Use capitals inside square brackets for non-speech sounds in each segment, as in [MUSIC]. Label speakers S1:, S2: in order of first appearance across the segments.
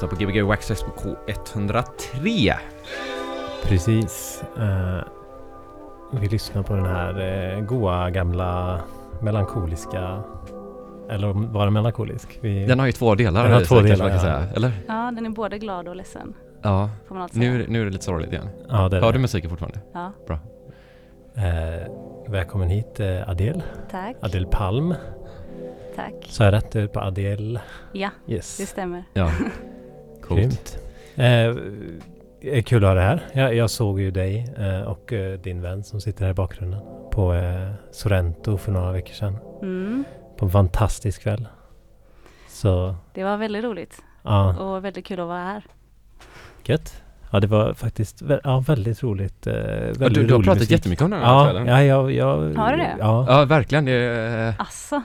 S1: lyssnar på Gbg på K103.
S2: Precis. Eh, vi lyssnar på den här eh, goa gamla melankoliska eller var den melankolisk? Vi,
S1: Den har ju två delar.
S2: Den har två delar,
S1: man kan
S2: ja.
S1: säga. Eller?
S3: Ja, den är både glad och ledsen.
S1: Ja.
S3: Får man.
S1: Nu, nu är det lite sorgligt igen.
S2: ja, det är
S1: Hör
S2: det.
S1: du musiken fortfarande?
S3: Ja,
S2: Eh, välkommen hit eh, Adel.
S3: tack.
S2: Adel Palm.
S3: Tack.
S2: Så jag rätt ut på Adel?
S3: Ja,
S2: Yes.
S3: det stämmer.
S1: Ja. [LAUGHS] Coolt.
S2: Grymt. Eh, är kul att ha det här. Jag, jag såg ju dig eh, och eh, din vän som sitter här i bakgrunden på eh, Sorrento för några veckor sedan.
S3: Mm.
S2: På en fantastisk kväll. Så
S3: Det var väldigt roligt
S2: ja,
S3: och väldigt kul att vara här.
S2: gött. Ja, det var faktiskt vä- ja, väldigt roligt. Eh, väldigt
S1: Ja, du, du har
S2: rolig
S1: pratat
S2: musik.
S1: jättemycket om den här
S2: Ja,
S1: kvällen.
S2: ja, jag, jag,
S3: Har du det?
S2: Ja.
S1: Ja, verkligen. Det,
S3: Asså?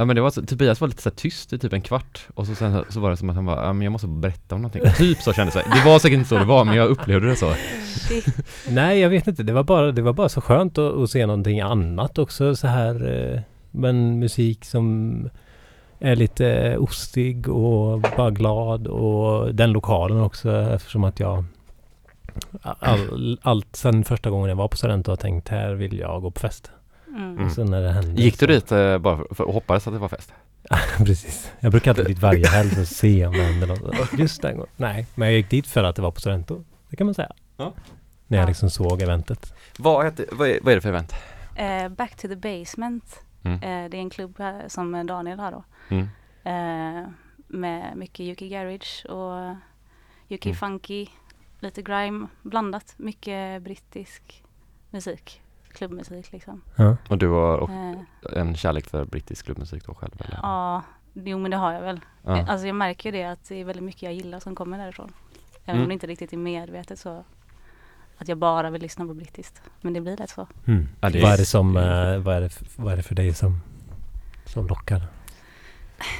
S1: Ja, men det var så, Tobias var lite så här tyst i typ en kvart och så, sen, så var det som att han bara, ja men jag måste berätta om någonting. Typ så kändes det. Det var säkert inte så det var, men jag upplevde det så.
S3: Shit. [LAUGHS]
S2: Nej, jag vet inte. Det var bara, det var bara så skönt att, att se någonting annat också så här. Eh, men musik som är lite ostig och bara glad och den lokalen också eftersom att jag all, allt sen första gången jag var på Sorrento har tänkt här vill jag gå på fest.
S3: Mm.
S2: Och sen när det hände
S1: Gick du
S2: så-
S1: dit eh, bara för, för och hoppades att det var fest? [LAUGHS]
S2: Precis. Jag brukar alltid dit varje helg för att se om det händer något. [LAUGHS] Just den gången. Nej, men jag gick dit för att det var på Sorrento. Det kan man säga.
S1: Ja.
S2: När jag
S3: Ja.
S2: liksom såg eventet.
S1: Vad, heter, vad, är, vad är det för event?
S3: Eh, back to the basement.
S1: Mm.
S3: Eh, det är en klubb här, som Daniel har då.
S1: Mm.
S3: Eh, med mycket Yuki Garage och Yuki
S1: Mm.
S3: Funky. Lite grime blandat. Mycket brittisk musik. Klubbmusik liksom.
S2: Ja.
S1: Och du har och
S3: Eh,
S1: en kärlek för brittisk klubbmusik då själv eller?
S3: ja, jo men det har jag väl.
S1: Ja.
S3: Alltså jag märker ju det att det är väldigt mycket jag gillar som kommer därifrån. Även
S1: Mm.
S3: om det inte riktigt är medvetet så att jag bara vill lyssna på brittiskt. Men det blir lätt så.
S2: Mm.
S1: Ja, det
S2: vad, är det som, eh, vad, är det, f- vad är det för dig som, som lockar?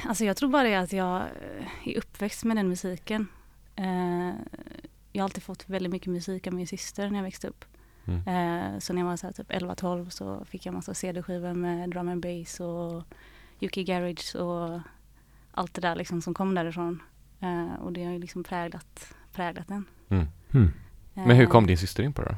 S3: Alltså jag tror bara det att jag eh, är uppväxt med den musiken. Jag har alltid fått väldigt mycket musik av min syster när jag växte upp.
S1: Mm.
S3: Eh, så när jag var så här typ 11-12 så fick jag massa CD-skivor med drum and bass och Yuki Garage och allt det där liksom som kom därifrån. Eh, och det har ju liksom präglat, präglat den.
S1: Mm.
S2: Mm.
S1: Men hur
S3: Eh,
S1: kom din syster in på det då?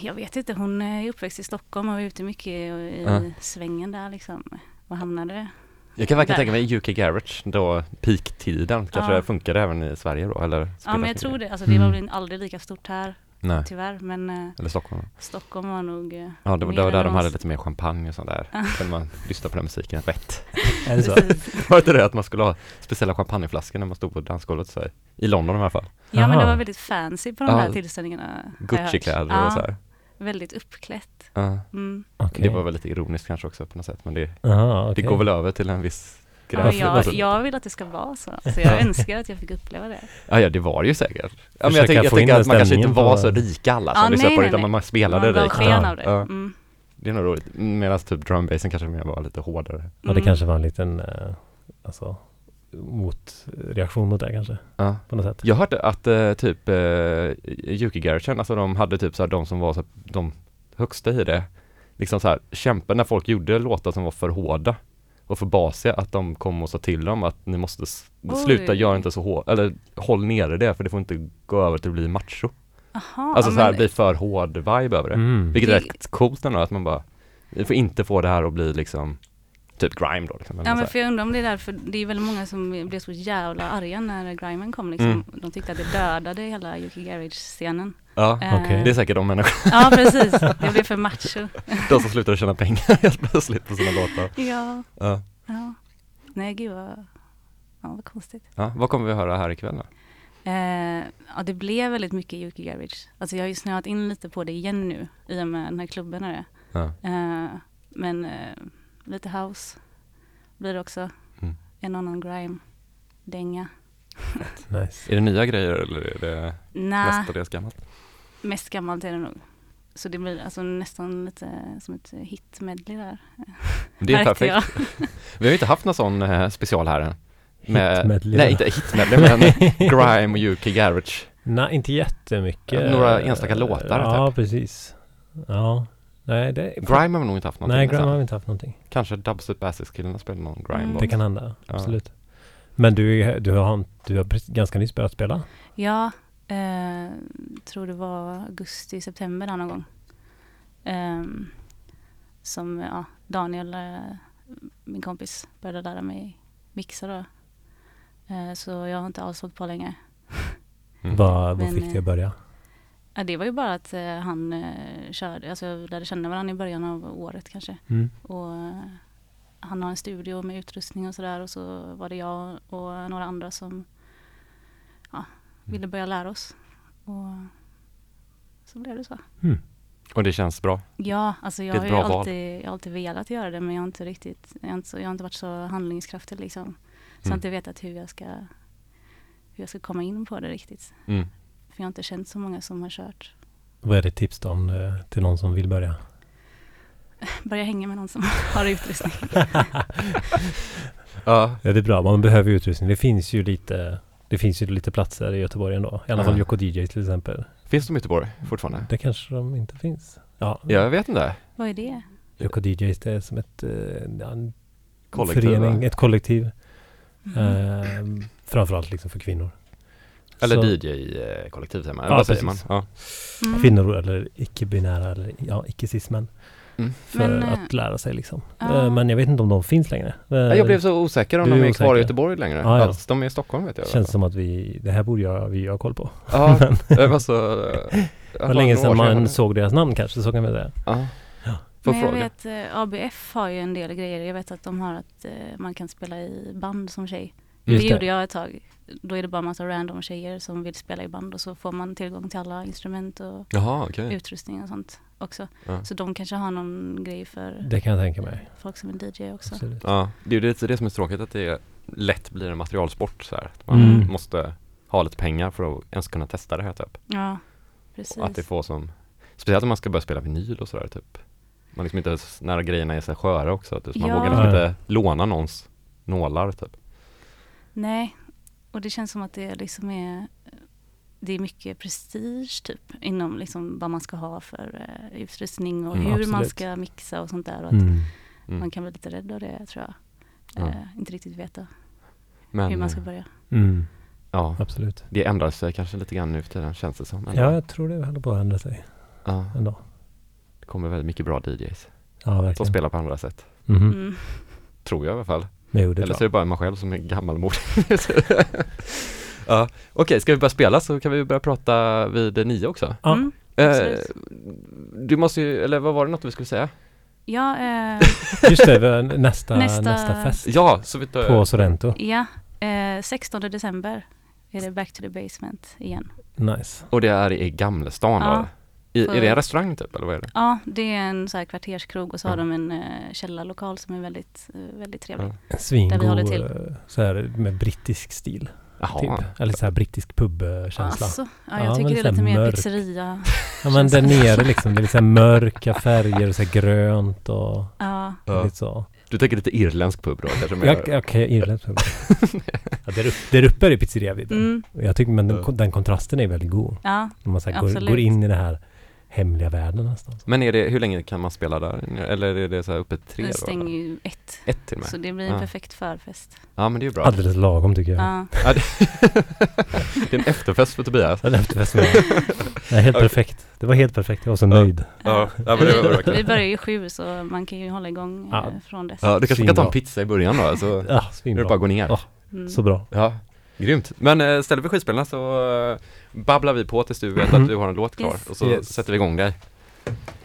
S3: Jag vet inte, hon är uppväxt i Stockholm och var ute mycket i,
S1: Ja.
S3: svängen där liksom. Och hamnade
S1: Jag kan verkligen tänka mig UK Garage då peaktiden kanske
S3: Ja.
S1: det funkade även i Sverige då eller?
S3: Ja men jag tror det. Alltså det var
S2: Mm.
S3: väl aldrig lika stort här
S1: Nej,
S3: tyvärr. Men eh,
S1: eller Stockholm.
S3: Stockholm var nog eh,
S1: Ja, det var, det var där de hade lite mer champagne och sånt där. Kunde man lyssna på den musiken rätt.
S2: Är det så?
S3: Precis. [LAUGHS]
S1: Var inte det att man skulle ha speciella champagneflaskor när man stod på dansgolvet så här, i London i alla fall?
S3: Ja men det var väldigt fancy på de
S1: Ja.
S3: här tillställningarna.
S1: Gucci-kläder
S3: ja,
S1: och så här.
S3: Väldigt uppklätt.
S1: Ja.
S3: Mm.
S2: Okej.
S1: Det var väl lite ironiskt kanske också på något sätt men det,
S2: Aha,
S1: det
S2: okej.
S1: går väl över till en viss
S3: Ja, jag,
S1: Alltså,
S3: jag vill att det ska vara så. Så jag [LAUGHS] önskar att jag fick uppleva det.
S1: ja, ja, det var det ju säkert. Ja, men jag tänker, jag tänker att man kanske inte var så rika alla som
S3: Ja,
S1: lyssnade på det utan man spelade
S3: Man gav
S1: rikt.
S2: Ja.
S3: det. Mm.
S1: Det är nog roligt. Medan typ drumbasen kanske mer var lite hårdare.
S2: Ja, det
S3: Mm.
S2: kanske var en liten eh, alltså, motreaktion mot det kanske.
S1: Ja.
S2: På något sätt.
S1: Jag hörde att eh, typ uh, Yuki Garagen, alltså de hade typ så här, de som var så här, de högsta i det, liksom så här kämpa när folk gjorde låtar som var för hårda och för basiga, att de kom och sa till dem att ni måste s-
S3: Oj.
S1: sluta göra inte så hårt, eller håll nere det för det får inte gå över till att bli macho.
S3: Aha,
S1: Alltså så här
S3: men-
S1: bli för hård vibe över det.
S2: Mm.
S1: Vilket är rätt coolt ändå, att man bara, vi får inte få det här att bli liksom typ grime då liksom.
S3: Ja men för jag undrar om det är därför, det är väldigt många som blev så jävla arga när grimen kom liksom.
S1: Mm.
S3: De tyckte att det dödade hela Yuki Garage-scenen.
S1: Ja,
S3: Eh,
S2: Okej.
S1: det är säkert de människorna, [LAUGHS]
S3: Ja precis, det blev för macho. [LAUGHS]
S1: de som slutade tjäna pengar [LAUGHS] helt plötsligt på sina låtar.
S3: Ja,
S1: Ja.
S3: ja. Nej gud vad, ja vad konstigt.
S1: Ja, vad kommer vi höra här ikväll då?
S3: Eh, ja det blev väldigt mycket Yuki Garage. Alltså jag har ju snöat in lite på det igen nu i och med den här klubben och det.
S1: Ja.
S3: Eh, men eh, lite house blir det också.
S1: Mm.
S3: En annan grime, dänga.
S2: Nice.
S1: Är det nya grejer eller är det mestadels gammalt?
S3: mest gammalt är det nog. Så det blir alltså nästan lite som ett hit-medley där.
S1: Det är [LAUGHS] perfekt. [LAUGHS] Vi har ju inte haft någon sån eh, special här än. Med, nej, inte hitmedley men [LAUGHS] grime och UK garage.
S2: Nej, inte jättemycket.
S1: Några enstaka låtar,
S2: Ja,
S1: typ.
S2: precis. Ja. Nej, det...
S1: Grime har vi nog inte haft någonting
S2: Nej, grime har vi inte haft någonting.
S1: Kanske Dubstep Asses killarna spelade någon grime
S3: Mm.
S2: Det kan hända,
S1: Ja.
S2: absolut. Men du, du, har, du har ganska nyss börjat spela?
S3: Ja, eh, tror det var augusti, september där någon gång. Ehm, som ja, Daniel, eh, min kompis, började lära mig mixa då. Eh, så jag har inte alls hållit på länge.
S1: Mm.
S2: Vad, vad fick dig
S3: eh,
S2: att börja?
S3: Ja, det var ju bara att eh, han eh, körde, alltså jag lärde känna varandra i början av året kanske.
S2: Mm.
S3: Och eh, han har en studio med utrustning och sådär och så var det jag och några andra som ja, ville börja lära oss. Och så blev det så.
S2: Mm.
S1: Och det känns bra.
S3: Ja, alltså jag har ju alltid, jag har alltid velat göra det men jag har inte riktigt, jag har inte, jag har inte varit så handlingskraftig liksom. Så jag
S1: Mm.
S3: har inte vetat hur jag ska, hur jag ska komma in på det riktigt.
S1: Mm.
S3: För jag har inte känt så många som har kört.
S2: Vad är ditt tips då om, eh, till någon som vill börja?
S3: Börja hänga med någon som [LAUGHS] har utrustning. [LAUGHS]
S1: Ja,
S2: Ja, det är bra. Man behöver utrustning. Det finns ju lite det finns ju lite platser i Göteborg ändå. I alla fall. Jocko DJ till exempel.
S1: finns de i Göteborg fortfarande?
S2: Det kanske de inte finns. Ja,
S1: Jag vet inte.
S3: Vad är det?
S2: Jocko DJs det är som ett, eh, ja, en
S1: Kollektiv,
S2: förening,
S1: va?
S2: ett kollektiv.
S3: Mhm.
S2: Eh, framförallt liksom för kvinnor.
S1: Eller
S2: Så-
S1: DJ-kollektiv säger man.
S2: Ja,
S1: Vad säger man?
S2: precis.
S1: Ja.
S3: Mm.
S2: Kvinnor eller icke-binära eller ja, icke-cis-män.
S1: Mm.
S2: För
S3: Men, eh,
S2: att lära sig liksom.
S3: ja.
S2: Eh, men jag vet inte om de finns längre. Eh,
S1: Jag blev så osäker om
S2: du
S1: de
S2: är
S1: är kvar i. Göteborg längre.
S2: Ja, ja.
S1: Alltså, de är i Stockholm vet jag.
S2: Känns som att vi, det här borde jag, vi ha koll på.
S1: Ja, [LAUGHS] det var så...
S2: Det var länge sedan man såg deras namn kanske, så kan vi säga.
S1: Ja.
S3: Men jag
S1: fråga.
S3: vet, eh, ABF har ju en del grejer. Jag vet att de har att eh, man kan spela i band som tjej.
S2: Just
S3: det
S2: det.
S3: gjorde jag ett tag. Då är det bara massa random tjejer som vill spela i band och så får man tillgång till alla instrument och
S1: Jaha, okej.
S3: utrustning och sånt också.
S1: Ja.
S3: Så de kanske har någon grej för
S2: Det kan jag tänka mig.
S3: folk som är DJ också.
S2: Absolut.
S1: Ja, det är ju lite det som är tråkigt att det lätt blir en materialsport så här. Att Man
S2: Mm.
S1: måste ha lite pengar för att ens kunna testa det här typ.
S3: Ja, precis.
S1: Och att det får som, speciellt om man ska börja spela vinyl och sådär typ. Man liksom inte, när grejerna är så sköra också, typ. man
S3: Ja.
S1: vågar liksom inte låna någons nålar typ.
S3: Nej, och det känns som att det liksom är det är mycket prestige typ inom liksom vad man ska ha för eh, utrustning och
S1: Mm,
S3: hur man
S2: absolut.
S3: ska mixa och sånt där. Och att
S2: Mm.
S1: Mm.
S3: Man kan bli lite rädd av det tror jag.
S1: Ja.
S3: Eh, inte riktigt veta
S1: Men,
S3: hur man ska
S1: eh,
S3: börja.
S2: Mm.
S1: ja,
S2: Absolut.
S1: det ändrar sig kanske lite grann nu för tiden känns det som. ändå.
S2: Ja, jag tror det håller på att ändra sig
S1: ja,
S2: ändå.
S1: det kommer väldigt mycket bra DJs
S2: Ja,
S1: som
S2: verkligen.
S1: spelar på andra sätt.
S2: Mhm.
S3: Mm.
S1: Tror jag i alla fall.
S2: Jo, det är
S1: Eller så är det bara man själv som är gammalmodig. [LAUGHS] ja, okej, ska vi börja spela så kan vi börja prata vid nio också.
S2: Ja.
S3: Mm.
S1: Eh, du måste ju, eller vad var det något vi skulle säga?
S3: Ja, eh, [LAUGHS]
S2: Just det, nästa, nästa,
S3: Nästa-
S2: fest
S1: Ja, så vi tar...
S2: på Sorrento.
S3: ja eh, 16 december är det Back to the Basement igen.
S2: Nice.
S1: Och det är i Gamlestan
S3: Ja.
S1: då? I,
S3: För-
S1: är det en restaurang typ, eller vad är det?
S3: Ja, det är en så här kvarterskrog och så har
S1: Ja.
S3: de en eh, källarlokal som är väldigt, eh, väldigt trevlig.
S1: Ja.
S2: En svingod,
S3: Där vi håller till.
S2: eh, så här med brittisk stil.
S1: Jaha.
S2: Typ. Eller så här brittisk pubkänsla.
S3: Alltså, ja,
S2: Ja,
S3: jag tycker
S2: men
S3: det är lite mer
S2: mörk.
S3: pizzeria. [LAUGHS]
S2: Ja men där nere liksom, det är här mörka [LAUGHS] färger och så här grönt och
S3: Ja,
S1: Ja.
S2: lite så.
S1: Du tänker lite irländsk pub då kanske?
S2: jag kan irländsk pub. [LAUGHS] ja, där, uppe, där uppe är det pizzeria
S3: mm,
S2: Jag tycker men den,
S1: Ja.
S2: den kontrasten är väldigt god.
S3: ja,
S2: När man så här går, går in i den här hemliga världen nästan.
S1: Men är det, hur länge kan man spela där? Eller är det så här uppe tre
S3: den stänger ju ett.
S1: Ett till och med?
S3: Så det blir en
S1: Ja.
S3: perfekt förfest.
S1: Ja men det är ju bra.
S2: Alldeles lagom tycker jag.
S3: Ja,
S1: Ja, det, [LAUGHS] det är en efterfest för Tobias.
S2: Den efterfest med. Nej, helt
S1: Okej.
S2: perfekt. Det var helt perfekt. Jag var så
S1: Ja.
S2: nöjd.
S1: Ja, ja men det var verkligen.
S3: vi börjar ju sju så man kan ju hålla igång
S2: Ja.
S3: eh, från dess.
S1: Ja, du kanske kan ta en pizza i början då, så
S2: Ja,
S1: är det bara att gå ner.
S2: Ja.
S3: Mm.
S2: Så bra.
S1: Ja, grymt. Men äh, ställer vi skivspelarna så äh, babblar vi på tills du vet att du har en låt klar
S3: Yes.
S1: och så
S2: Yes.
S1: sätter vi igång dig.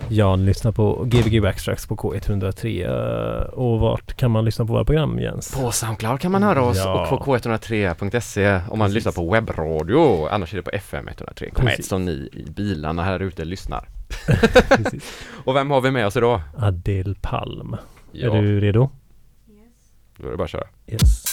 S2: Jan lyssnar på Gbg Backstracks på K103. eh, Och vart kan man lyssna på våra program Jens?
S1: På Soundcloud kan man höra oss
S2: Ja.
S1: och på k103.se om man
S2: Precis.
S1: lyssnar på webbradio. Annars är det på FM 103,1
S2: Precis.
S1: som ni i bilarna här ute lyssnar. [LAUGHS]
S2: Precis. [LAUGHS]
S1: Och vem har vi med oss idag?
S2: Adel Palm.
S1: Ja,
S2: Är du redo?
S1: då är det bara att köra.
S2: Yes.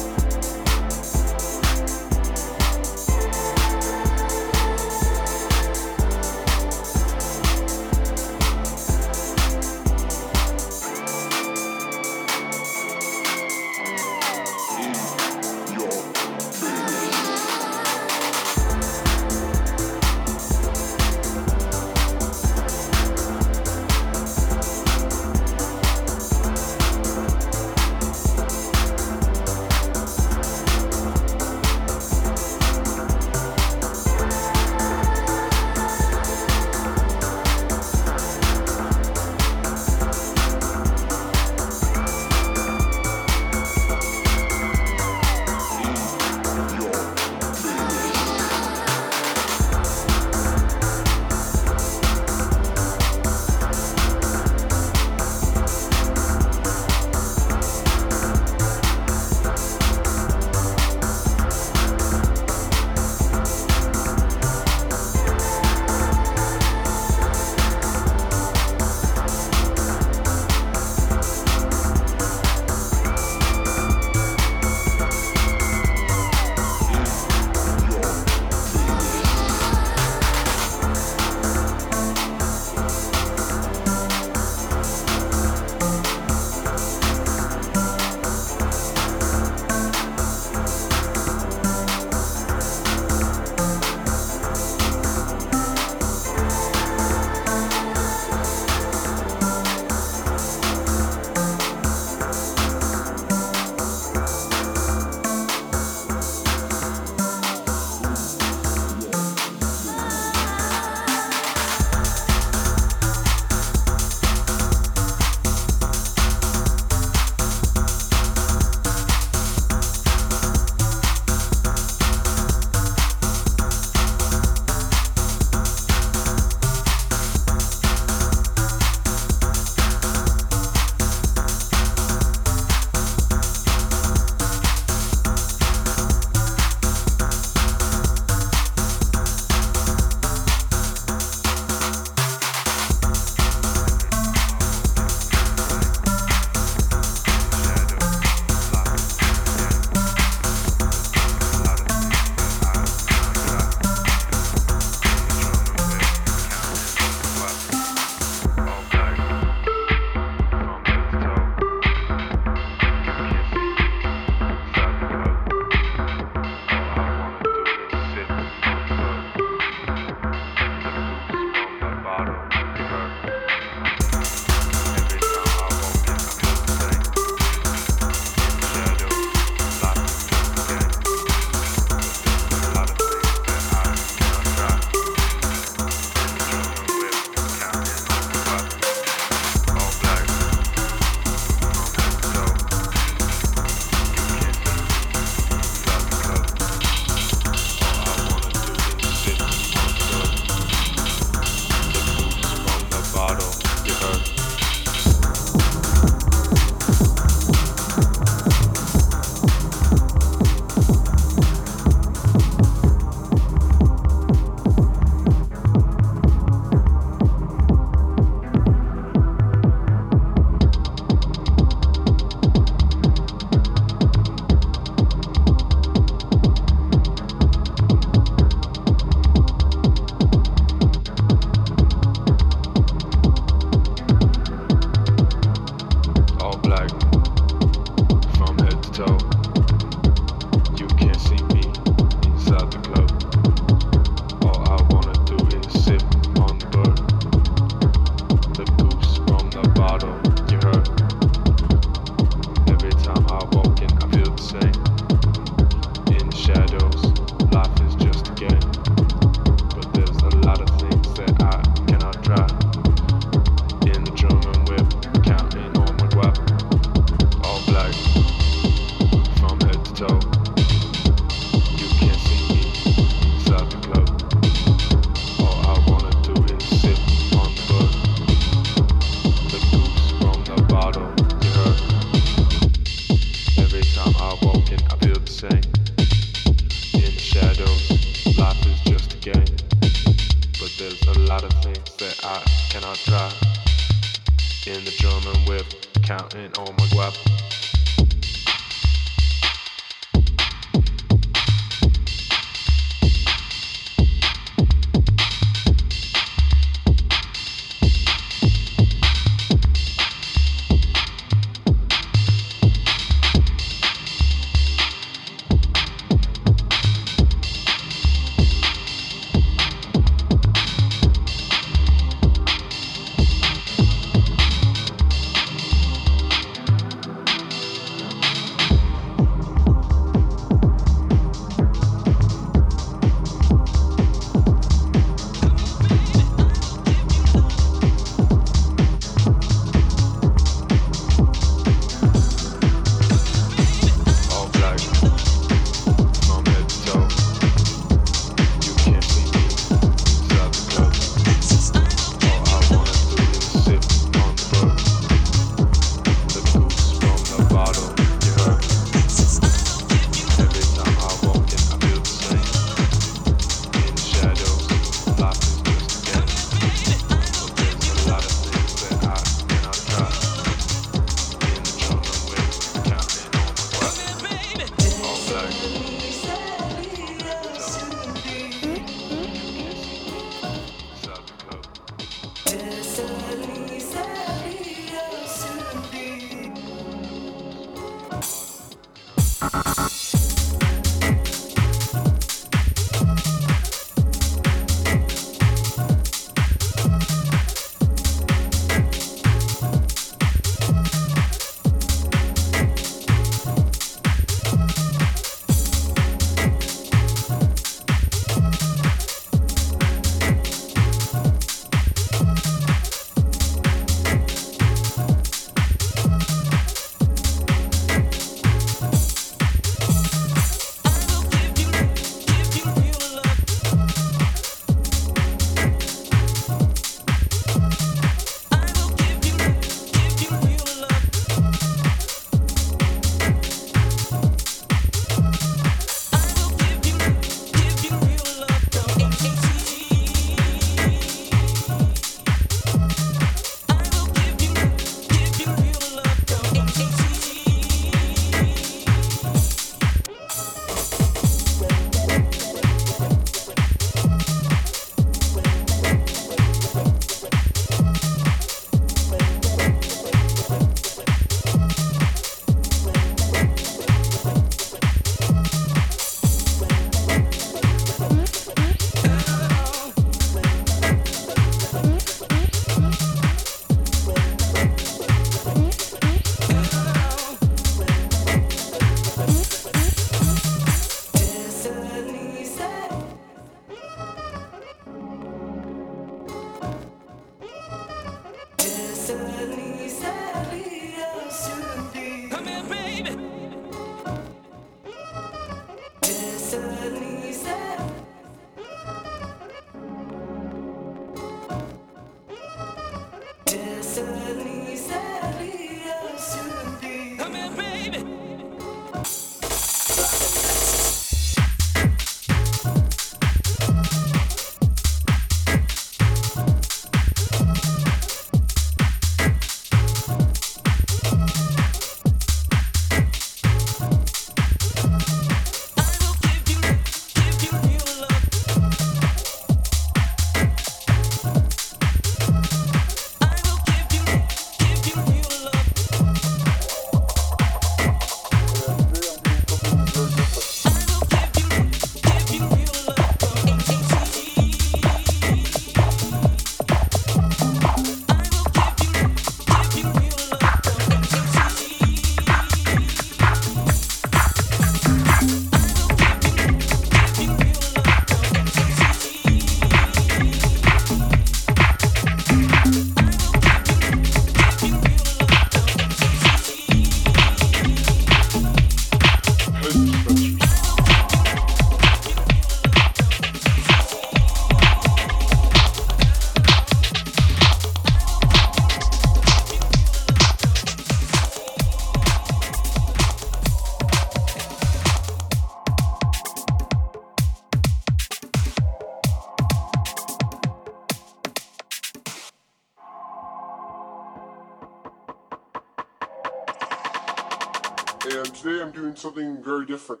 S4: and
S5: today I'm doing something very different.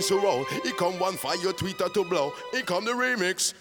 S6: coins to roll. Come one fire, Twitter to blow. Here come the remix.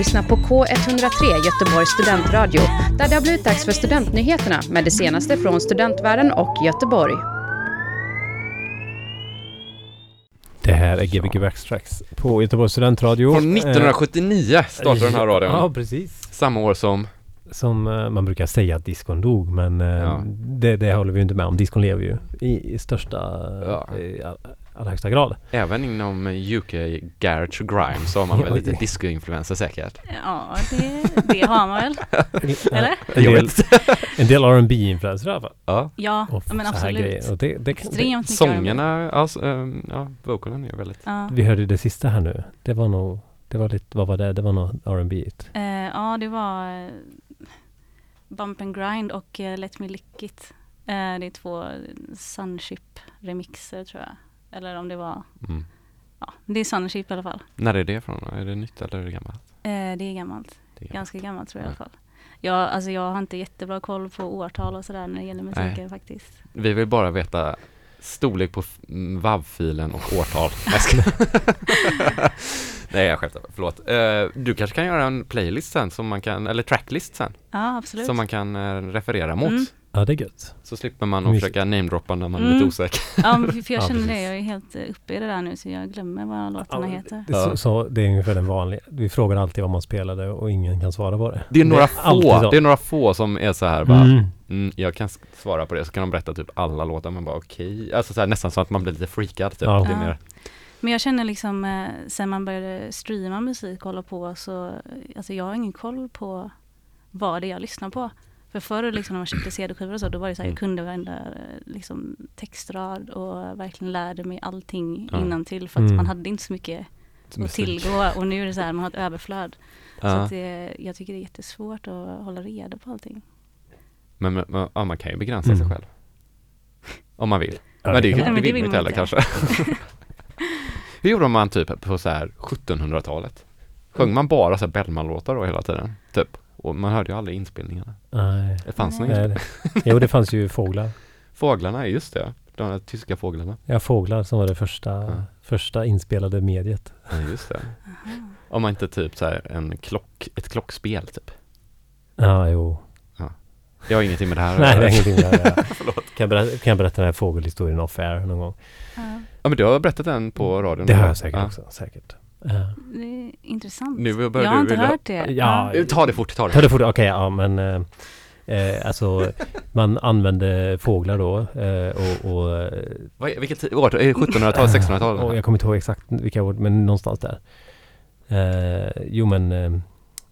S7: Lyssnar på K103 Göteborgs studentradio där det har blivit dags för studentnyheterna med det senaste från studentvärlden och Göteborg.
S2: Det här är Gbg Backstracks på Göteborgs studentradio.
S1: Från 1979 startade den här radion.
S2: Ja, precis.
S1: Samma år som,
S2: Som eh, man brukar säga att diskon dog, men eh,
S1: Ja.
S2: det, det håller vi inte med om. Diskon lever ju i, i största,
S1: Ja.
S2: Allra högsta grad.
S1: även inom UK Garage och Grime så har man [LAUGHS] väl lite disco-influenser säkert.
S3: Ja, det, det har man väl? [LAUGHS] Eller?
S2: En del, [LAUGHS] en del R&B-influenser i alla fall.
S1: Ja,
S3: Ja,
S2: Och
S3: men absolut.
S2: Och det, det, kan- det,
S3: Extremt mycket
S1: sångerna, alltså, ja, vocalen är väldigt
S3: Ja.
S2: vi hörde det sista här nu. Det var nog, det var lite, vad var det? Det var nog R&B.
S3: Eh, ja, det var eh, Bump and Grind och Let Me Lick It. Det är två Sunship-remixer tror jag. Eller om det var,
S1: mm.
S3: ja, det är Sunship i alla fall.
S1: När är det ifrån? Är det nytt eller är det gammalt?
S3: Eh, det är gammalt.
S1: Det är gammalt.
S3: Ganska gammalt tror jag i alla
S1: Ja.
S3: fall. Jag, alltså jag har inte jättebra koll på årtal och sådär när det gäller musiken faktiskt.
S1: Vi vill bara veta storlek på WAV-filen och årtal. Nej, [LAUGHS] jag. [LAUGHS] Nej jag skämtar, förlåt. Eh, du kanske kan göra en playlist sen som man kan, eller tracklist sen,
S3: Ja, absolut.
S1: som man kan eh, referera mot.
S3: Mm.
S2: Ja, det är gött.
S1: Så slipper man att försöka namedroppa när man är
S3: Mm.
S1: lite osäker.
S3: Ja, men för jag
S2: Ja,
S3: känner det.
S2: precis.
S3: Jag är helt eh, uppe i det där nu så jag glömmer vad låtarna
S2: Ja,
S3: heter.
S1: Ja.
S2: Så, så det är ungefär den vanliga. Vi frågar alltid vad man spelade och ingen kan svara på det.
S1: Det är några
S2: alltid
S1: få,
S2: så.
S1: det är några få som är så här bara,
S2: Mm.
S1: mm, jag kan svara på det, så kan de berätta typ alla låtar, man bara okej, alltså så här, nästan så att man blir lite freakad typ.
S2: Ja.
S1: Det är
S3: Ja.
S1: mer,
S3: Men jag känner liksom eh, sen man började streama musik och hålla på så, eh, alltså jag har ingen koll på vad det är jag lyssnar på. För förr liksom när man köpte CD-skivor och så, då var det så här,
S1: Mm.
S3: jag kunde varenda eh, liksom, textrad och verkligen lärde mig allting
S1: Ja.
S3: innantill för att
S2: Mm.
S3: man hade inte så mycket att tillgå och nu är det så här, man har ett överflöd. Så
S1: Ja.
S3: att det, jag tycker det är jättesvårt att hålla reda på allting.
S1: Men, men, men ja, man kan ju begränsa sig
S2: Mm.
S1: själv. Om man vill.
S2: Ja,
S1: men det, det,
S3: det
S1: vill man inte heller kanske. [LAUGHS] Hur gjorde man typ på så här 1700-talet? Sjöng man bara så här Bellman-låtar då hela tiden? Typ. Och man hörde ju aldrig inspelningarna.
S2: Nej.
S1: Det fanns
S3: Nej.
S2: det- Jo, det fanns ju fåglar. [LAUGHS]
S1: Fåglarna, just det. De där tyska fåglarna.
S2: Ja, fåglar som var det första,
S1: Ja.
S2: första inspelade mediet.
S1: Ja, just det. Om man inte typ så här en klock, ett klockspel typ.
S2: Ja, jo.
S1: Jag har ingenting med det här [LAUGHS]
S2: Nej, det är ingenting med det. här. [LAUGHS] Kan jag, berätta, kan jag berätta den här fågelhistorien off air någon gång?
S3: Ja,
S1: Ja men du har berättat den på radion.
S2: Det har jag säkert
S1: ja.
S2: också, säkert.
S3: Det är intressant.
S1: Nu börjar
S3: jag har
S1: du
S3: inte
S1: vilja-
S3: hört det.
S2: Ja.
S1: Ta det fort, ta det
S2: Ta det fort, okej, ja men eh, eh, alltså man använde fåglar då eh, och, och, eh,
S1: Vad är, vilket år? Är det 1700-tal, 1600-tal?
S2: och jag kommer inte ihåg exakt vilka år, men någonstans där. Eh, jo men eh,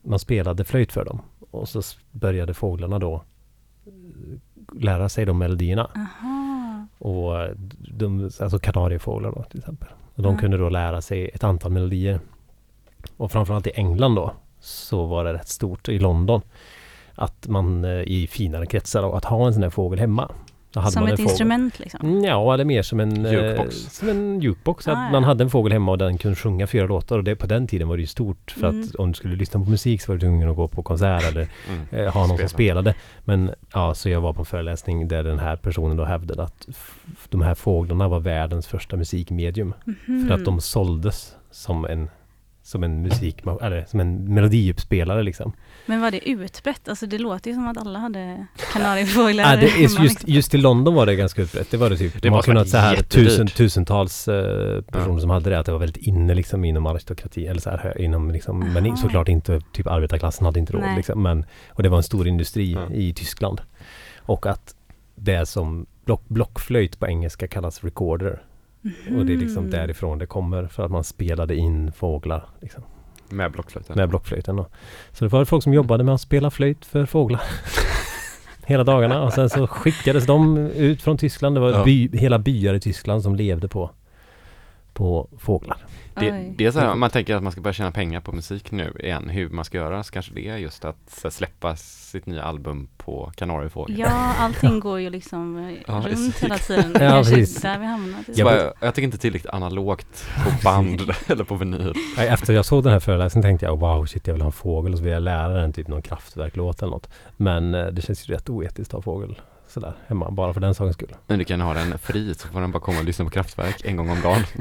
S2: man spelade flöjt för dem och så började fåglarna då eh, lära sig de melodierna.
S3: Aha.
S2: Och de, alltså kanariefåglar då till exempel. Och de
S3: Ja.
S2: kunde då lära sig ett antal melodier. Och framförallt i England då så var det rätt stort i London att man eh, i finare kretsar då, att ha en sån här fågel hemma.
S3: Som
S2: man
S3: ett
S2: fågel.
S3: instrument liksom?
S2: Mm, Ja, det är mer som en
S1: Jukebox.
S2: Eh, som en jukebox.
S3: Ah, ja.
S2: man hade en fågel hemma och den kunde sjunga fyra låtar. Och det, på den tiden var det ju stort. För
S3: Mm.
S2: att om du skulle lyssna på musik så var du tvungen att gå på konsert eller [LAUGHS]
S1: Mm.
S2: eh, ha någon
S1: Spela.
S2: som spelade. Men ja, så jag var på en föreläsning där den här personen då hävdade att de här fåglarna var världens första musikmedium.
S3: Mhm.
S2: För att de såldes som en som en musik, eller som en melodiuppspelare liksom.
S3: Men var det utbrett? Alltså det låter ju som att alla hade kanariefåglar
S2: Ja, det är just,
S3: liksom.
S2: just i London var det ganska utbrett. Det var det typ.
S1: Det
S2: var
S1: måste
S2: kunnat
S1: varit
S2: så här tusen, tusentals eh, personer
S1: Ja.
S2: som hade det. Att det var väldigt inne liksom inom aristokrati. Eller så här inom liksom, men såklart inte typ arbetarklassen hade inte råd
S3: Nej.
S2: liksom. Men, och det var en stor industri
S1: Ja.
S2: i Tyskland. Och att det som block, blockflöjt på engelska kallas recorder. Och det är liksom
S3: Mhm.
S2: därifrån det kommer. För att man spelade in fåglar liksom,
S1: Med blockflöjten.
S2: med blockflöjten. Då. Så det var folk som jobbade med att spela flöjt för fåglar. [LAUGHS] Hela dagarna och sen så skickades de ut från Tyskland. Det var
S1: Ja.
S2: by, hela byar i Tyskland som levde på, på fåglar.
S1: Det, det är så här, man tänker att man ska börja tjäna pengar på musik nu igen, hur man ska göra, så kanske det är just att här, släppa sitt nya album på Kanariefågel.
S3: Ja, allting går ju liksom eh,
S1: Ja,
S3: runt hela tiden. [LAUGHS]
S2: Ja, precis.
S3: där vi hamnat.
S2: Jag
S1: bara, jag, tycker inte tillräckligt analogt på band [LAUGHS] eller på vinyl.
S2: Efter jag såg den här föreläsningen tänkte jag wow shit jag vill ha en fågel och så vill jag lära den typ någon kraftverklåt eller något. Men eh, det känns ju rätt oetiskt att ha fågel sådär hemma bara för den sakens skull.
S1: Men du kan ha den fri så får den bara komma och lyssna på Kraftwerk en gång om dagen. [LAUGHS]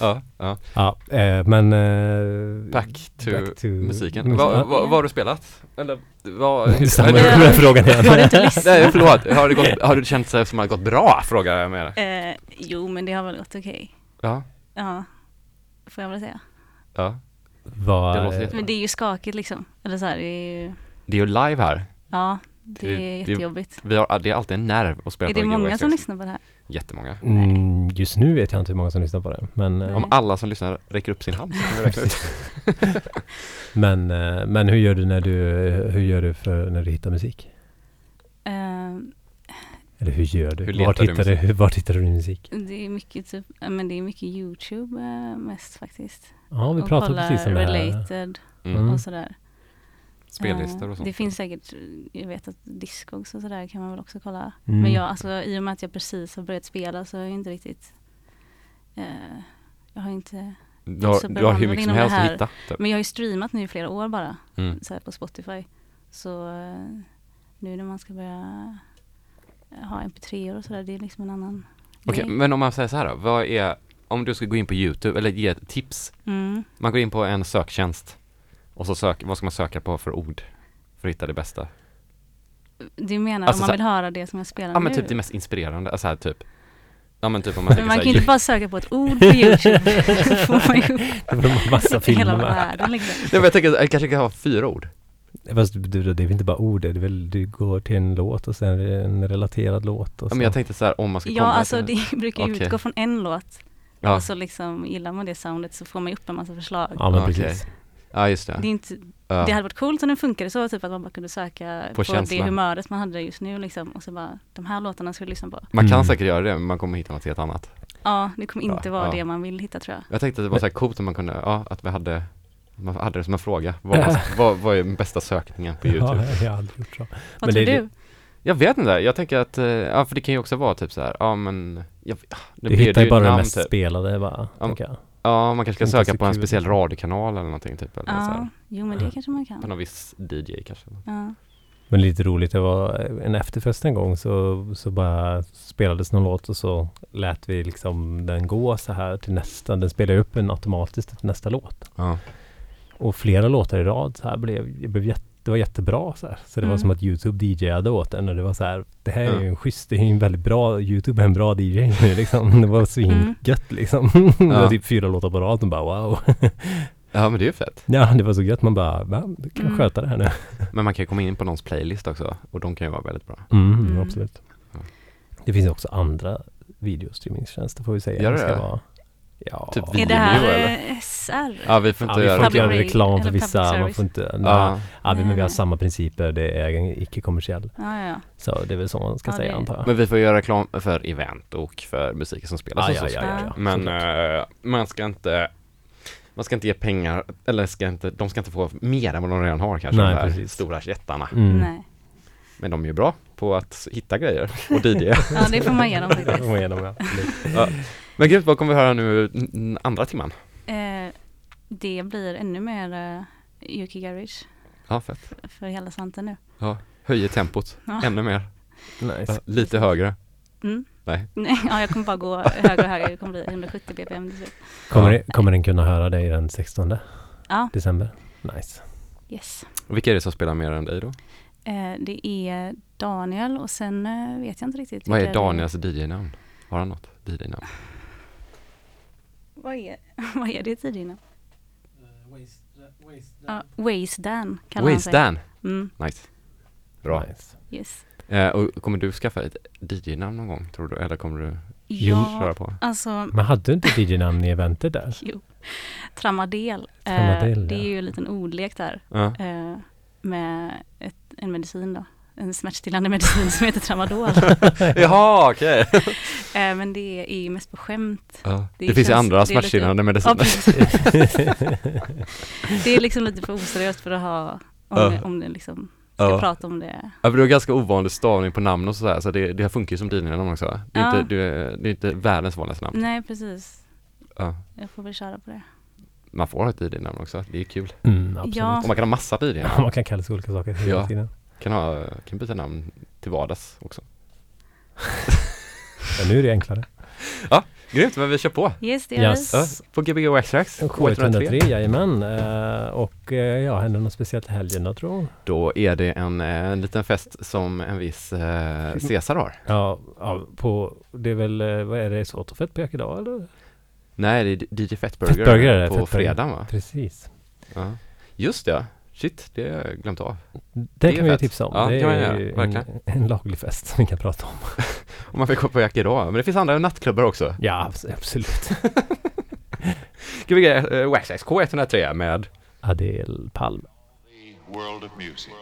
S1: Ja, ja.
S2: Ja, eh, men... Eh,
S1: Back to,
S2: back to
S1: musiken.
S2: musik.
S1: Vad
S2: Ja.
S1: vad- vad har du spelat? Eller vad?
S2: Samma [LAUGHS] frågan igen.
S3: Har du inte lyssnat?
S1: Nej förlåt, har det, gått, har det känt sig som att det har gått bra? Frågar jag med
S3: Eh, jo, men det har väl gått okej.
S1: Ja,
S3: Ja, får jag väl säga.
S1: ja.
S2: Vad,
S1: Det.
S3: Men det är ju skakigt liksom. Eller så här, det är ju,
S1: Det är ju live här.
S3: Ja, det är jättejobbigt.
S1: Vi har, det är alltid en nerv att spela
S3: Är
S1: på
S3: det många som lyssnar på det här?
S1: Jättemånga.
S2: Mm, just nu vet jag inte hur många som lyssnar på det. Men,
S3: Nej.
S1: Om alla som lyssnar räcker upp sin hand så kan vi räkna ut. [LAUGHS]
S2: men, eh, men hur gör du när du, hur gör du för när du hittar musik?
S3: Eh,
S2: Eller hur gör du?
S1: Hur
S2: vart,
S1: du
S2: hittar du, vart hittar du musik?
S3: det är mycket typ, men det är mycket YouTube eh, mest faktiskt.
S2: Ja, vi
S3: och
S2: pratade precis om det här.
S3: related
S1: Mm.
S3: och sådär.
S1: Spellistor
S3: Eh,
S1: och sånt.
S3: Det finns säkert, jag vet att Discogs och sådär kan man väl också kolla.
S2: Mm.
S3: Men jag, alltså i och med att jag precis har börjat spela så är jag inte riktigt, eh, jag har inte,
S1: Du har,
S3: så
S1: du har hur mycket som helst att hitta. Typ.
S3: men jag har ju streamat nu i flera år bara,
S1: Mm.
S3: så här på Spotify. Så eh, nu när man ska börja eh, ha mp3 och sådär, det är liksom en annan
S1: Okej,
S3: grej.
S1: men om man säger så här då, vad är, om du ska gå in på YouTube eller ge ett tips.
S3: Mm.
S1: Man går in på en söktjänst och så söker, vad ska man söka på för ord för att hitta det bästa?
S3: Du menar
S1: Alltså
S3: om
S1: så
S3: man vill höra det som jag spelar
S1: Ja men
S3: nu?
S1: typ det mest inspirerande, alltså här typ Ja men typ om man
S3: Men man
S1: så
S3: kan ju inte bara söka på ett ord på YouTube. [LAUGHS] Då får man ju
S2: Det massa filmer
S3: hela världen liksom.
S1: Nej men jag tänker, jag kanske kan ha fyra ord
S2: Fast det är väl inte bara ord, det är väl, du går till en låt och sen en relaterad låt och
S1: Ja
S2: så.
S1: men jag tänkte så här om man ska
S3: Ja,
S1: komma
S3: alltså
S1: till
S3: det [LAUGHS] brukar ju
S1: Okej.
S3: utgå från en låt.
S1: Ja,
S3: Och så liksom gillar man det soundet så får man ju upp en massa förslag.
S2: Ja men
S1: Okej.
S2: precis.
S1: Ja just det
S3: Det, är inte,
S1: ja.
S3: det hade varit coolt om den funkade så, typ att man bara kunde söka
S1: På
S3: på, det humöret man hade just nu liksom. Och så bara, de här låtarna du lyssna på.
S1: Man kan
S2: Mm.
S1: säkert göra det men man kommer hitta något helt annat
S3: Ja, det kommer inte
S1: Ja,
S3: vara
S1: ja.
S3: det man vill hitta tror jag.
S1: Jag tänkte att det var så här coolt om man kunde, ja att vi hade man hade det som en fråga. Vad, man, [LAUGHS] vad, vad är den bästa sökningen på
S2: Ja,
S1: YouTube?
S2: jag har aldrig gjort så.
S3: Vad
S2: Men
S3: tror
S2: det är
S3: du?
S1: Jag vet inte, jag tänker att, eh, ja för det kan ju också vara typ så här, ja men jag, det
S2: Du
S1: blir-
S2: hittar ju bara det
S1: namn,
S2: mest
S1: typ.
S2: spelade bara,
S1: Ja. Ja, man kanske ska söka
S2: så
S1: på en
S2: kul.
S1: speciell radiokanal eller någonting typ eller så
S3: Ja,
S1: här.
S3: jo men det kanske man
S1: På
S3: kan.
S1: någon viss DJ kanske.
S3: Ja.
S2: Men lite roligt, det var en efterfest en gång så, så bara spelades någon låt och så lät vi liksom den gå så här till nästa. Den spelade upp en automatiskt till nästa låt.
S1: Ja.
S2: Och flera låtar i rad så här blev, jag blev jätte, det var jättebra så här. Så det var
S3: Mm.
S2: som att Youtube DJade åt den och det var så här, det här är
S1: Ja.
S2: ju en schysst, det är ju en väldigt bra, Youtube är en bra DJ [LAUGHS] nu liksom. Det var svingött liksom. [LAUGHS] det var
S1: Ja.
S2: typ fyra låtar på rad och bara wow. [LAUGHS]
S1: ja men det är ju fett.
S2: ja, det var så gött. Man bara, va, du kan
S3: Mm.
S2: sköta det här nu.
S1: Men man kan ju komma in på någons playlist också och de kan ju vara väldigt bra.
S2: Mm,
S3: Mm.
S2: absolut.
S1: Ja.
S2: Det finns också andra videostreamingtjänster får vi säga.
S1: Gör det
S2: ska
S1: det?
S2: Vara. Ja.
S1: Typ
S3: Är det här
S1: eller?
S3: eh, SR?
S1: Ja vi får
S2: Ja,
S1: inte
S2: vi
S1: göra
S2: får göra
S3: Public-
S2: reklam för
S3: eller
S2: vissa, man får inte,
S1: Ja.
S2: ja, vi, men vi har
S3: Nej.
S2: samma principer, det är icke-kommersiell.
S3: Ja, ja, ja.
S2: Så det är väl så man ska
S3: Ja,
S2: säga
S3: det-
S2: antar jag.
S1: Men vi får göra reklam för event och för musiken som spelas
S2: Ja, ja, ja, ja, ja.
S1: Men eh, man ska inte man ska inte ge pengar, eller ska inte, de ska inte få mer än vad de redan har kanske,
S2: Nej,
S1: de här
S2: precis.
S1: stora jättarna.
S2: Mm.
S3: Nej.
S1: Men de är ju bra på att hitta grejer och DJ. [LAUGHS]
S3: Ja, det får man ge dem [LAUGHS]
S2: Det
S3: faktiskt.
S2: får man ge dem, ja.
S1: Men gud, vad kommer vi höra nu andra timman?
S3: Eh, det blir ännu mer eh, Yuki Garage
S1: Ja, fett.
S3: för hela slanten nu.
S1: Ja, höjer tempot
S3: Ja.
S1: ännu mer.
S2: Nice.
S1: Lite högre.
S3: Mm.
S1: Nej. [LAUGHS]
S3: Nej, ja, jag kommer bara gå högre och högre. Det kommer bli 170 bpm.
S2: Kommer,
S1: Ja.
S2: det- kommer den kunna höra dig den 16
S3: Ja,
S2: december? Nice.
S3: yes.
S1: Och vilka är det som spelar mer än dig då?
S3: Eh, det är Daniel och sen eh, vet jag inte riktigt.
S1: Vad är Daniels DJ-namn? Har han något DJ-namn?
S3: Vad är, [LAUGHS] vad är det tidigare? Ja, Waze Dan kallar han
S1: Waze
S3: sig.
S1: Dan!
S3: Mm,
S1: Nice. Bra.
S2: Nice.
S3: yes.
S1: Eh, och kommer du skaffa ett DJ-namn någon gång tror du? Eller kommer du
S3: Ja,
S1: köra på?
S3: alltså
S2: Men hade du inte DJ-namn i eventet där? [LAUGHS]
S3: Jo. Tramadel. Eh,
S2: Tramadel,
S3: det är ju en liten ordlek där. Eh, med ett, en medicin då. En smärtstillande medicin som heter Tramadol. [LAUGHS]
S1: Jaha, okej! [LAUGHS]
S3: eh, men det är ju mest på skämt.
S1: Ja. Det,
S3: Det
S1: finns ju andra
S3: lite-
S1: smärtstillande
S3: Ja,
S1: mediciner. [LAUGHS]
S3: det är liksom lite för oseriöst för att ha om,
S1: Ja.
S3: det, om det liksom ska
S1: Ja.
S3: prata om det.
S1: Ja, för du har ganska ovanlig stavning på namn och sådär, så det, det här funkar ju som DJ-namn också. Det är,
S3: Ja.
S1: inte, det, är- det är inte världens vanligaste namn.
S3: Nej, precis.
S1: Ja.
S3: Jag får väl köra på det.
S1: Man får ha ett DJ-namn också, det är kul.
S2: Mm, absolut.
S3: Ja.
S1: Och man kan ha massa
S2: Ja,
S1: DJ-namn.
S2: man kan kalla sig olika saker hela
S1: Ja.
S2: tiden.
S1: Kan, ha, kan byta namn till vardags också.
S2: Men nu är det enklare. [LAUGHS]
S1: ja, grymt, men vi kör på.
S3: Yes, det gör
S2: Yes.
S1: Ja, på Gbg Waxtrax,
S2: K103, jajamän. Eh, och eh, ja, händer något speciellt i helgen då tror hon?
S1: Då är det en, eh, en liten fest som en viss eh, Cesar har.
S2: Ja, ja, på, det är väl, vad är det, Sotofett på idag eller?
S1: Nej, det är DJ Fettburger,
S2: Fettburger
S1: på
S2: Fettburger.
S1: fredagen va?
S2: Precis.
S1: Ja. Just det, shit, det har jag glömt av.
S2: Det,
S1: är
S2: kan vi ju tipsa om.
S1: Ja,
S2: det
S1: man
S2: är ju en,
S1: verkligen.
S2: en laglig fest som [LAUGHS] vi kan prata om. [LAUGHS]
S1: Och man fick gå på Jack idag, men det finns andra nattklubbar också.
S2: Ja, abs- absolut. [LAUGHS]
S1: Gbg eh, Waxtrax K103 med
S2: Adele Palm.
S8: World of music.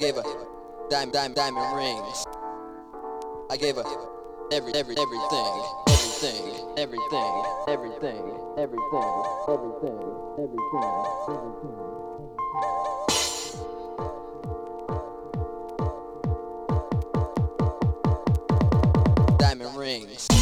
S9: Gave her diamond, diamond, diamond rings. I gave her every, every, everything, everything, everything, everything, everything, everything, everything, everything. Diamond rings.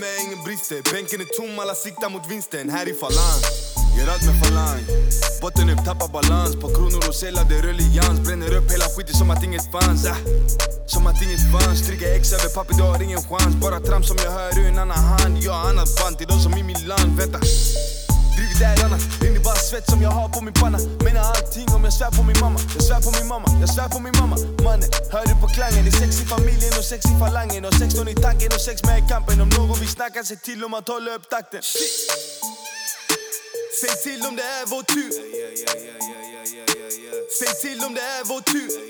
S10: Med, ingen brister. Bänken är tom, alla siktar mot vinsten. Här i falang Gör allt med falang. Botten upp, tappar balans. På kronor och sedlar, det är ruljans Bränner upp hela skiten som att inget fanns ah. Som att inget fanns. Stryka X över papper, du har ingen chans. Bara trams som jag hör ur en annan hand. Jag har annat band till de som i mitt land. Vänta. Drivit där annars, svett som jag har på min panna. Menar allting om jag svär på min mamma. Jag svär på min mamma, jag svär på min mamma. Mannen, hör du på klangen? Det är sex i familjen och sex i falangen. Och 16 i tanken och sex med i kampen. Om någon vill snacka, se till om att hålla upp takten. Shit. Säg till om det är vår tur. Säg till om det är vår tur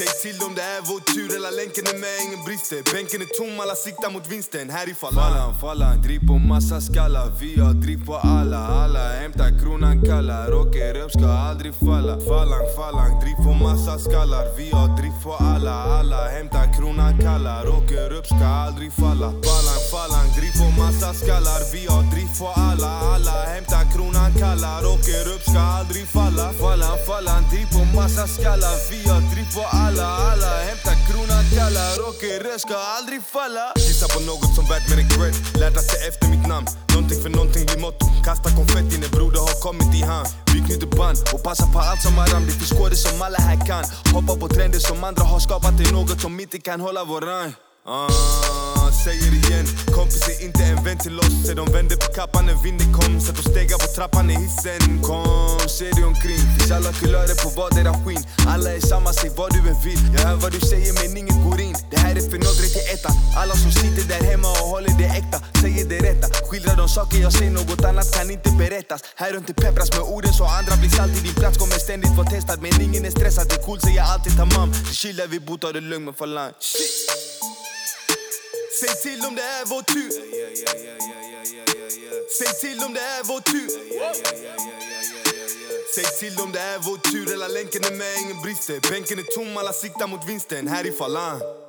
S10: Säg till om det är vår tur Hela länken är med, ingen brister. Bänken är tom, alla siktar mot vinsten. Här i Fallan, fallan, driv på massa skallar. Vi har driv på alla, alla hämtar kronan kalla. Åker upp, ska aldrig falla. Fallan, fallan, driv på massa skallar. Vi har driv på alla, alla hämtar kronan kalla. Åker upp, ska aldrig falla. Fallan, fallan, driv på massa skallar. Vi har driv på alla, alla hämtar kronan kalla. Åker upp, ska aldrig falla. Fallan, fallan, driv på massa skallar. Vi har driv på alla, alla alla, hämta kronan kalla Rocker upp, ska aldrig falla. Gissa på något som värt mer än cred. Lärt att se efter mitt namn. Någonting för någonting blir motto Kasta konfetti när broder har kommit i hand. Vi knyter band och passar på allt som har ramlat Det finns koder som alla här kan. Hoppa på trender som andra har skapat. Det är något som inte kan hålla vår rang ah han säger igen, kompis är inte en vän till oss Se de vänder på kappan när vinden kom. Sätt och stegar på trappan i hissen Kom, se dig omkring? Finns alla kulörer på vardera skinn? Alla är samma, säg vad du än vill. Jag hör vad du säger men inget går in. Det här är för några till ettan. Alla som sitter där hemma och håller det äkta Säger det rätta, skildrar de saker jag ser Något annat kan inte berättas. Här runt det peppras med orden så andra blir salt i din plats. Kommer ständigt vara testad men ingen är stressad. Det är coolt, säger alltid tamam Så chillar vi bor, tar det lugnt men falang Shit. Säg till om det är vår tur Säg till om det är vår tur Säg till om det är vår tur Hela länken är med, ingen brister Bänken är tom, alla siktar mot vinsten Här i Falang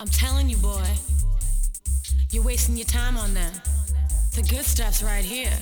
S6: I'm telling you, boy, you're wasting your time on them. The good stuff's right here.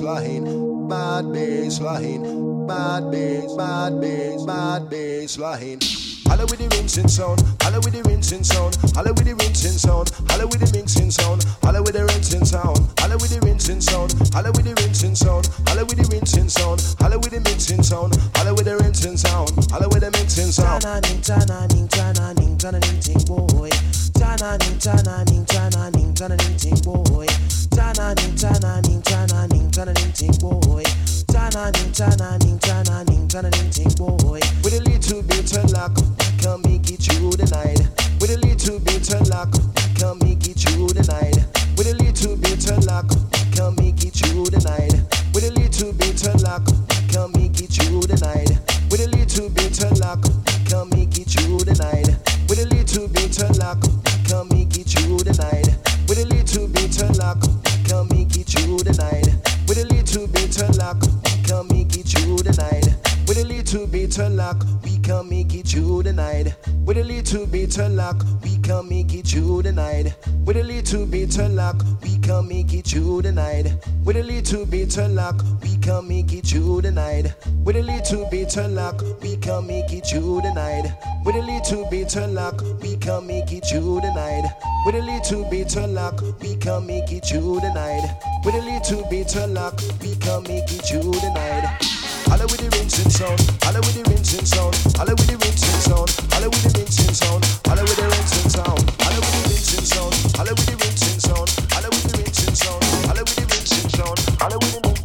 S11: Bad bass line, bad baseline, bad bass, bad bass, bad bass line. Holla with the rinsing sound, holla with the rinsing sound, holla with the rinsing sound, holla with the mixing sound, holla with the rinsing sound, holla with the rinsing sound, holla with the rinsing sound, holla with the rinsing sound, holla with the mixing sound, holla with the rinsing sound, holla with the mixing sound. Tananing, tananing, tananing, tananing, ting boy. Tananing, tananing, ting boy. Ting boy. Ting boy. With a little bit of luck, can make it through the. With a little bit of luck, can make it through the. With a little bit of luck, can make it through the. With a little bit of luck, can make it through the. With a little bit of luck, can make it through the. With a little bit of luck, Come me get you tonight with a little bit of luck. Come me get you tonight with a little bit of luck. Come me get little bit of luck, we can make it through the night. With a little bit of luck, we can make it through the night. With a little bit of luck, we can make it through the night. With a little bit of luck, we can make it through the night. With a little bit of luck, we can make it through the night. With a little bit of luck, we can make it through the night. With a little bit of luck, we can make it through the night. With a little bit of luck, we can make it through the night. Holla with the sound, with the sound, with the sound, with the sound, with the sound, with the sound, with the sound, with the sound,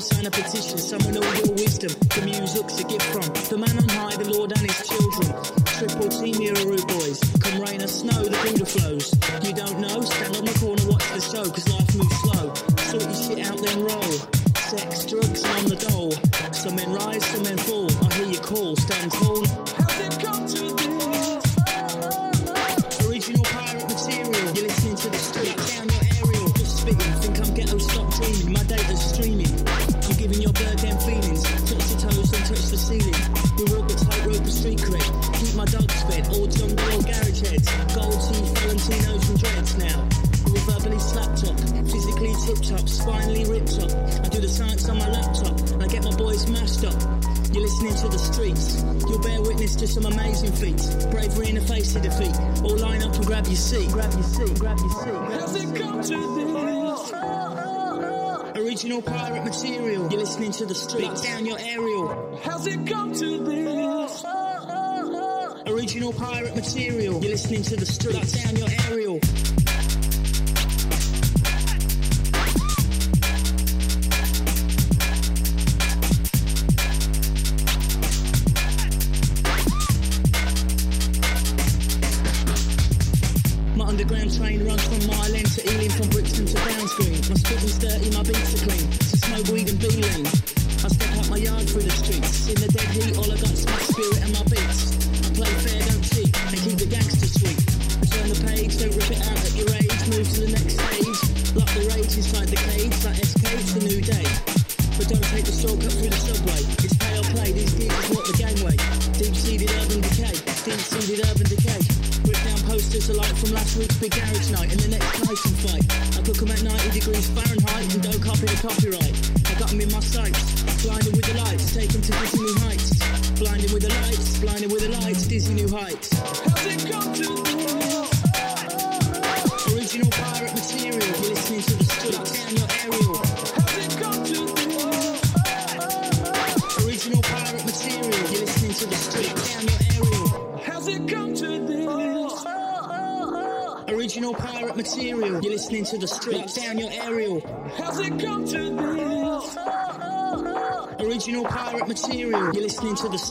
S12: sign a petition. Summon all your wisdom, the music's a gift from the man on high, the Lord and his children. Triple team, here boys. some amazing feats. Bravery in the face of defeat. All line up and grab your seat. Grab your seat, grab your seat. How's it come to this? Original pirate material. You're listening to the streets. Lock down your aerial. How's it come to this? Original pirate material. You're listening to the streets. Lock down your aerial.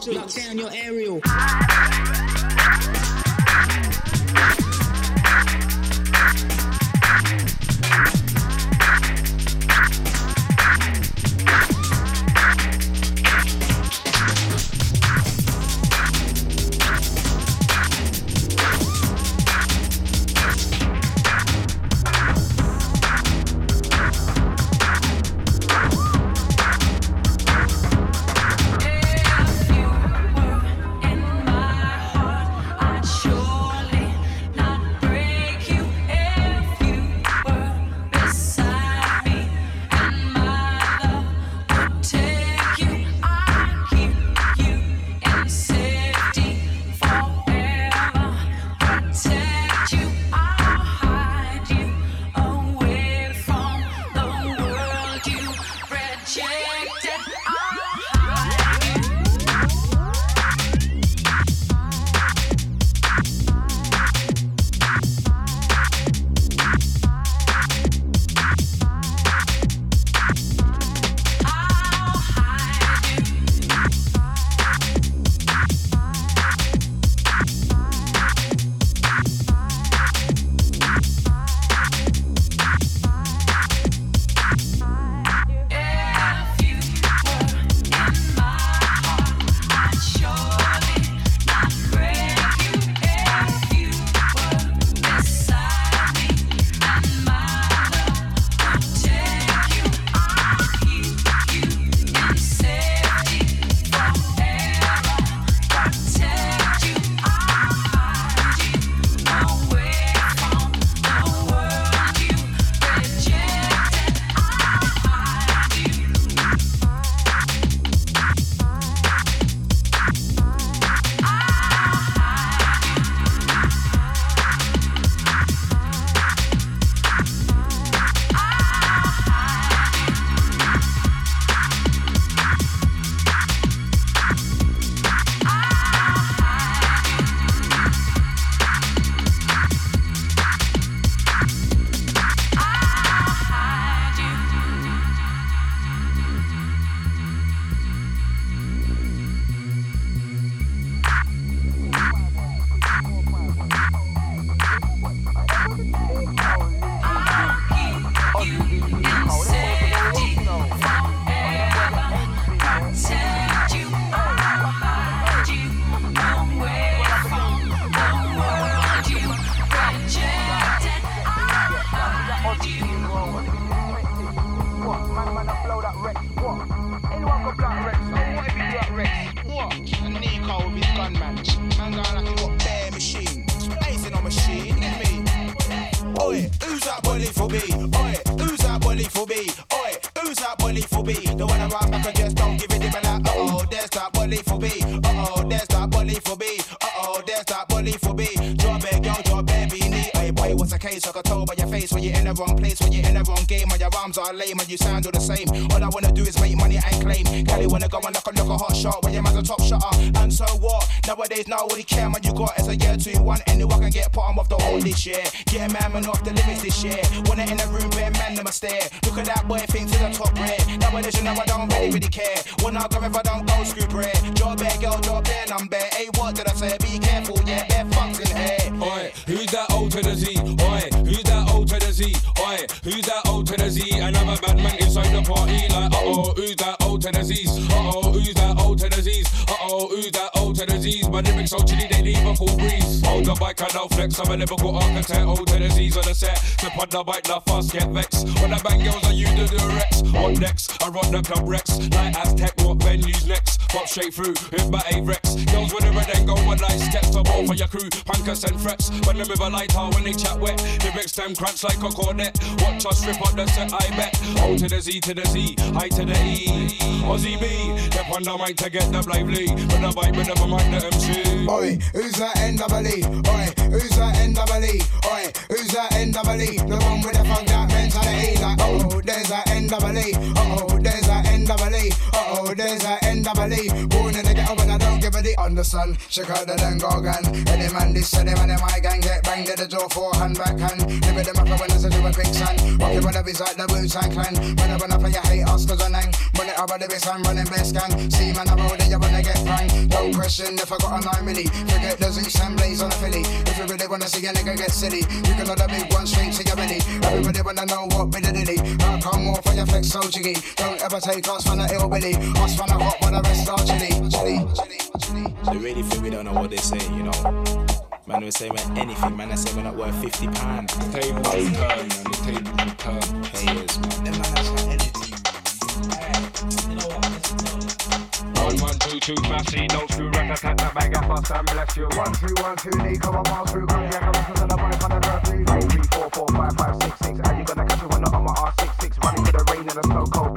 S12: Lock down your
S13: area. I don't go screw bread. Drop bare girl, drop bare number. Hey, what did I say? Be careful, yeah, bare fucks here.
S14: Oi, who's that O to the Z? Oi, who's that O to the Z? Oi, who's that O to the Z? Another bad man inside the party, like, uh oh, who's that O to the Z's? Uh oh, who's that O to the Z's? Uh oh, who's that O to the Z's? My lyrics so chilly, they leave a cool breeze. Hold the bike and I'll flex, I'm a lyrical architect. O to the Z's on the set. Step on the bike, now fast, get vexed. When I bang girls, I use the directs. What next? I run the club Rex. Straight through, hit by a Rex. Girls with a red and go one night steps to ball for your crew. Punkers and frets. When them with a light when they chat wet. Lyrics them crunch like a cornet. Watch us strip up the set, I bet. O to the Z to the Z, I to the E. Ozzy B, step on the mic to get the lively. With the vibe, with never mind the MC.
S13: Oi, who's that NWE? Oi, who's that NWE? Oi, who's that NWE? The one with the funk that mentality. Like, oh, there's that NWE. name I a. Understand? Out the then go gun. Any man this, any man in my gang get banged at the door for hand back hand. Live them up when I say do a son. Walking with the biz like the Wu-Tang Clan. When I run up and you hate us cause I nang. When it over the base, I'm running best gang. See man, I roll it, you wanna get pranked. Don't question if I got a 9 milli. Forget the Zeus and Blaze on a Philly. If you really wanna see a nigga get silly, you can the big one straight to your belly. Everybody wanna know what bit of dilly. How come more for your flex so jiggy? Don't ever take us from the ill billy. Us from the hot, but the rest are chilly. Chilly, chilly, chilly.
S15: They really think we don't know what they say, you know. Man, we say we're anything, man. I say we're not worth 50 pounds.
S14: The table will turn, man. The table will turn.
S15: Payers, man. Them man that's like anything.
S14: One, one, two, two, massy, no screw, rat, tat, tat, bag, up, bust, and bless you.
S13: One, two, one, two, knee, come on, miles through, come yeah, come on, to the money, from the dirt, please. Eight, three, four, four, five, five, six, six. How you gonna catch it when I'm on my R66? Running to the rain in the snow, cold,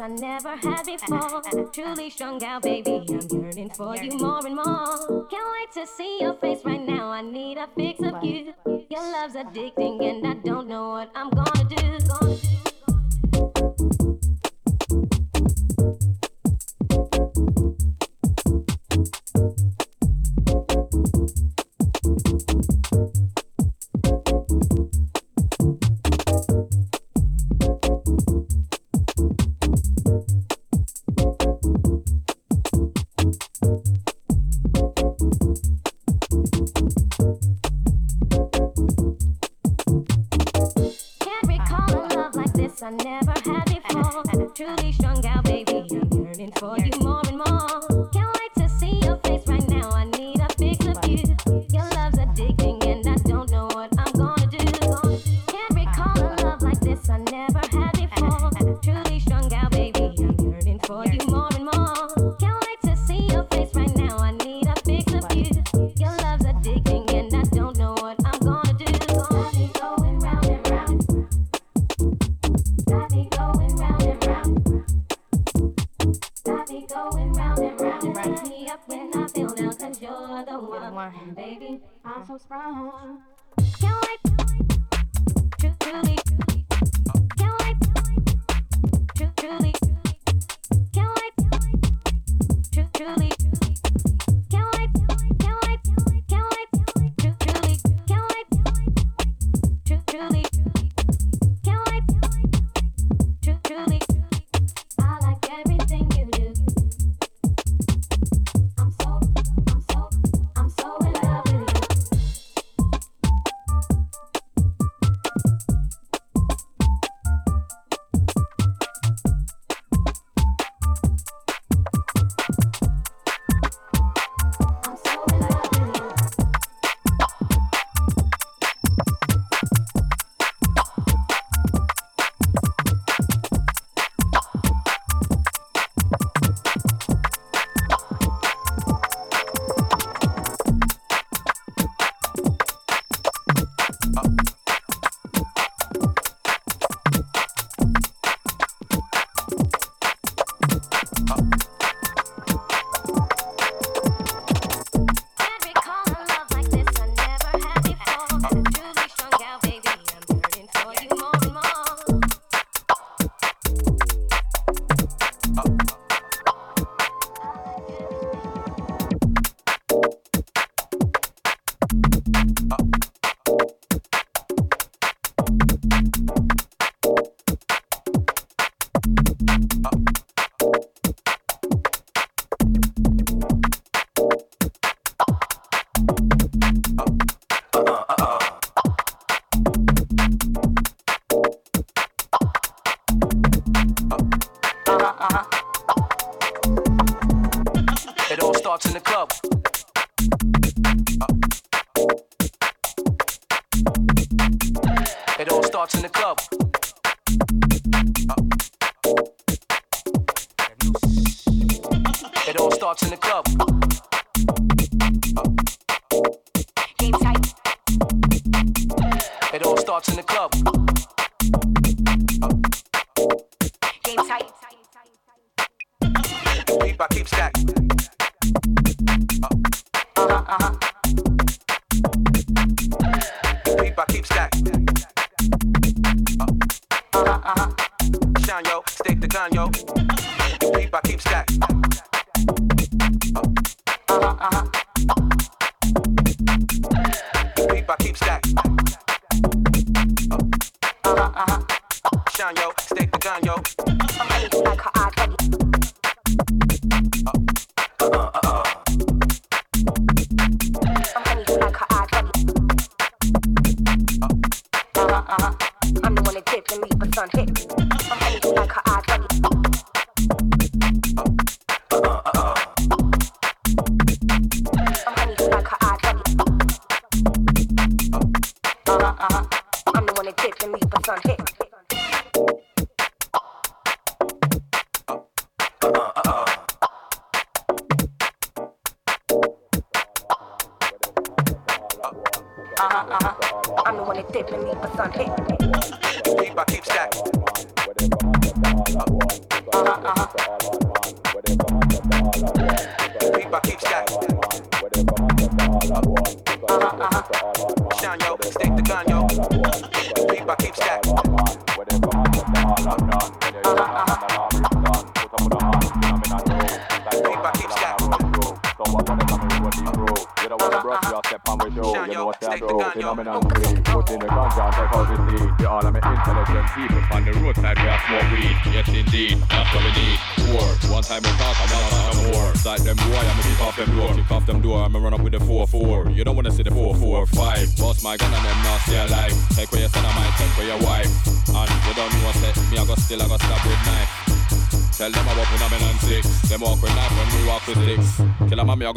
S16: I never had before. Truly strung out, baby. I'm yearning for you more and more. Can't wait to see your face right now. I need a fix of you. Your love's addicting, and I don't know what I'm gonna do. Gonna do. so strong.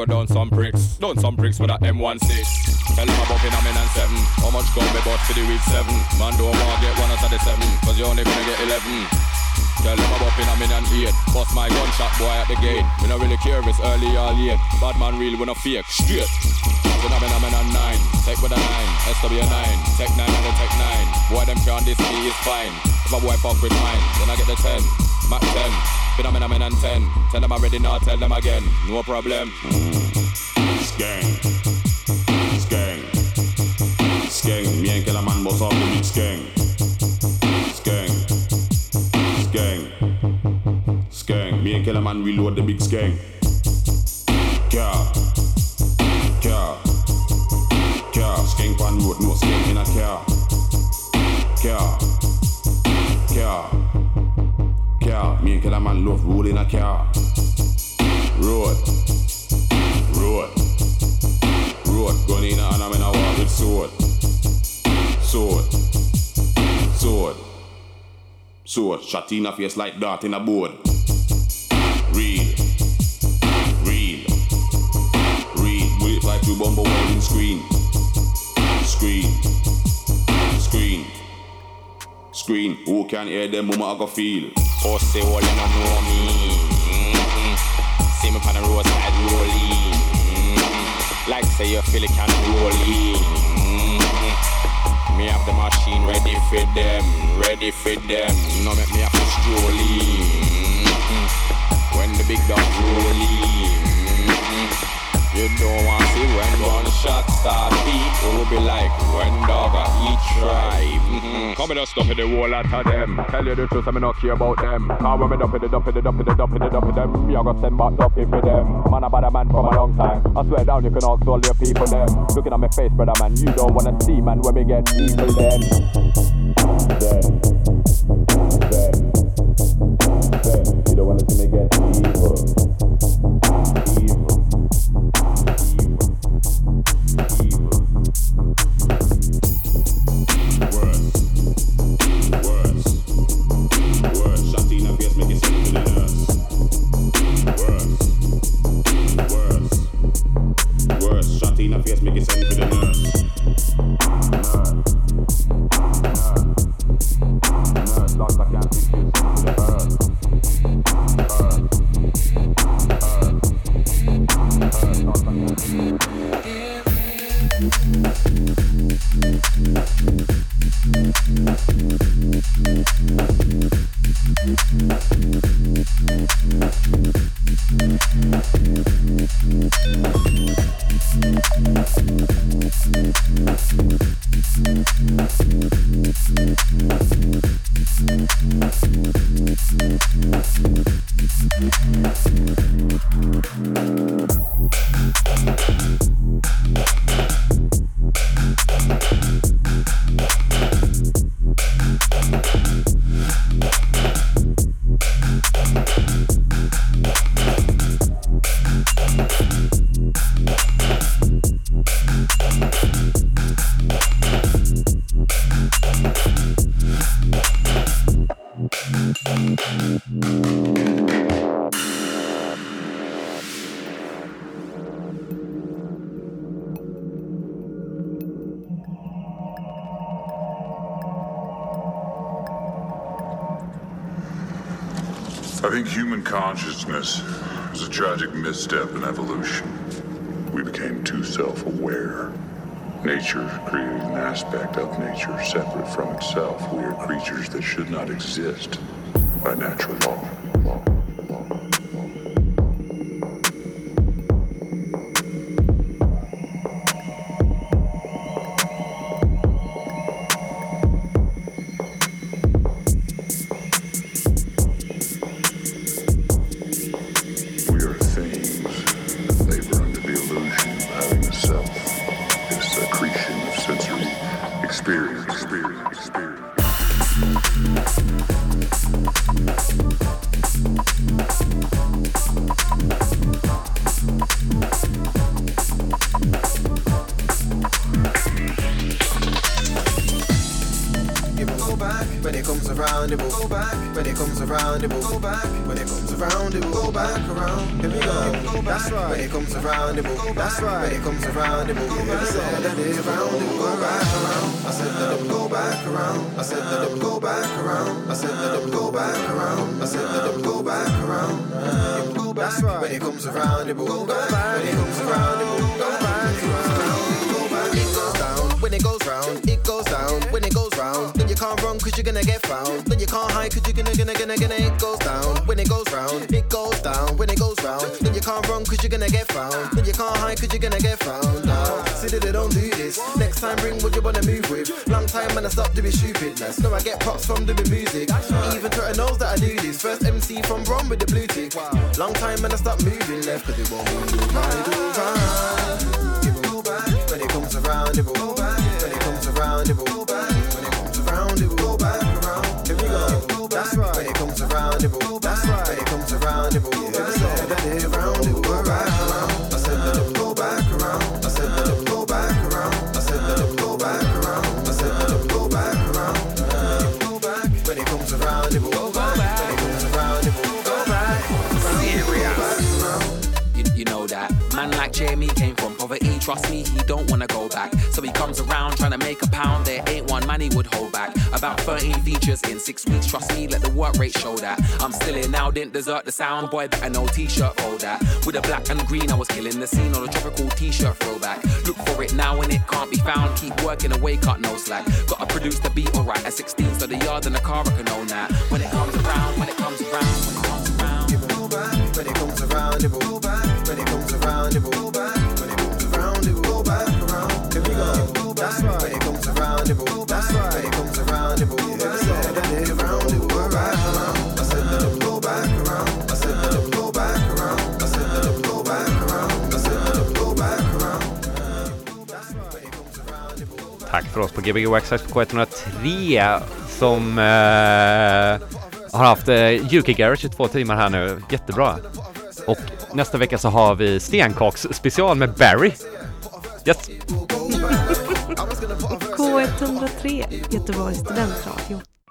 S14: Go down some bricks. Down some bricks with a M16. Tell them about phenomenon seven. How much gun we bought for the week seven? Man, don't want get one out of the seven. Cause you only gonna get eleven. Tell them about phenomenon eight. Bust my gunshot boy at the gate. We not really care it's early or late. Bad man real, we no fake. Straight. Phenomenon nine. Take with a nine. SW nine. Tech nine and then tech nine. Boy, them can't this me is fine. If a boy fuck with mine, then I get the ten. Mac ten. Phenomenon ten. Tell them already now, tell them again. No problem.
S17: Skang. Skang. Skang. Me and Killer Man boss off the big skang. Skang. Skang. Skang. Me and Killer Man reload the big skang. Car. Car. Car. Skang pan road, no skang in a car. Car. Car. Car. Me and Killer Man love rolling a car. Road. Road. Road. Gun in a hand, I'm in a walk with sword. Sword. Sword. Sword. Shot in a face like dart in a board. Real. Real. Real. Bullet fly through bumble welding screen. Screen. Screen. Screen. Who can hear them mama I go feel?
S14: Pussy, all you don't know me. Mm-hmm. See me on the roadside rolling. Mm-hmm. Like say you feel it can rolling. Mm-hmm. Me have the machine ready for them, ready for them. No make me have to strolling. Mm-hmm. When the big dog rolling. Mm-hmm. You don't want to see when one shot start. It will be like when dog a eat tribe. Mm-hmm.
S18: Come and stuff in the wall out of them. Tell you the truth, I me not care about them. Cause when me dump it, the dump it, the dump it, the dump it, the dump it, them. Me a go send back dumpy for them. Man, I bad a man from a long time. I swear down, you can all your people them. Looking at my face, brother man, you don't wanna see man when me get evil then. Then, then. You don't wanna see me get. Evil.
S17: I think human consciousness is a tragic misstep in evolution. We became too self aware. Nature created an aspect of nature separate from itself. We are creatures that should not exist by natural law.
S19: No, I get props from doing music. Right. Even Twitter knows that I do this. First MC from Rome with the blue tick. Wow. Long time and I stopped moving left because it won't move
S20: six weeks. Trust me, let the work rate show that. I'm still in now, didn't desert the sound boy, better no t-shirt fold that. With a black and green, I was killing the scene on a tropical t-shirt throwback. Look for it now and it can't be found. Keep working away, cut no slack. Gotta produce the beat alright. At 16, so the yard and the car, I can own that. When it comes around, when it comes around, when it comes around,
S19: it will go back. When it comes around, it will go back. When it comes around, it will
S1: för oss på Gbg Waxxax på K103 som eh, har haft eh, UK Garage i två timmar här nu. Jättebra. Och nästa vecka så har vi stenkaks special med Barry. Yes!
S3: K103 Göteborgs studentradio.